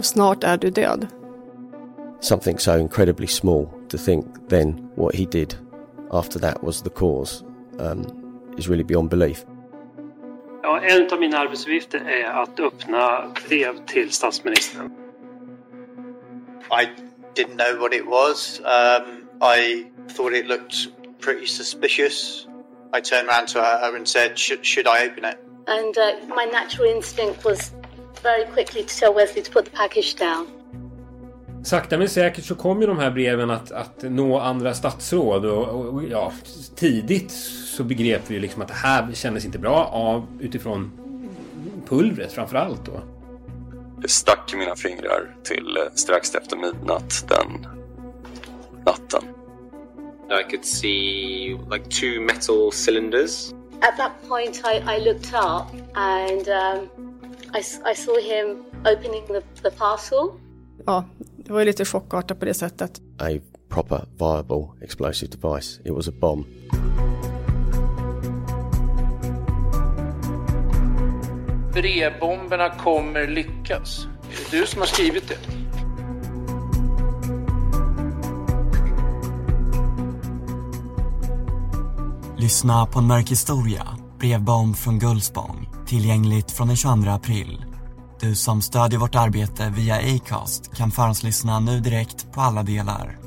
Snart är du död. Something so incredibly small to think then what he did after that was the cause um, is really beyond belief. Ja, en av mina arbetsuppgifter är att öppna brev till statsministern. I didn't know what it was. Um, I thought it looked pretty suspicious. I turned around to her and said, should, should I open it? And uh, my natural instinct was very quickly to tell Wesley to put the package down. Sakta men säkert så kom ju de här breven att, att nå andra statsråd och, och, ja, tidigt så begrep vi ju liksom att det här kändes inte bra av utifrån pulvret framförallt då. Det stack i mina fingrar till eh, strax efter midnatt den natten. I could see like two metal cylinders. At that point, I, I looked up and um, I, I saw him opening the, the parcel. Ja, det var ju lite chockartat på det sättet. A proper viable explosive device. It was a bomb. Brevbomberna kommer lyckas. Är det du som har skrivit det? Lyssna på en mörk historia, brevbomb från Gullspång, tillgängligt från den 22 april. Du som stödjer vårt arbete via Acast kan förhandslyssna nu direkt på alla delar.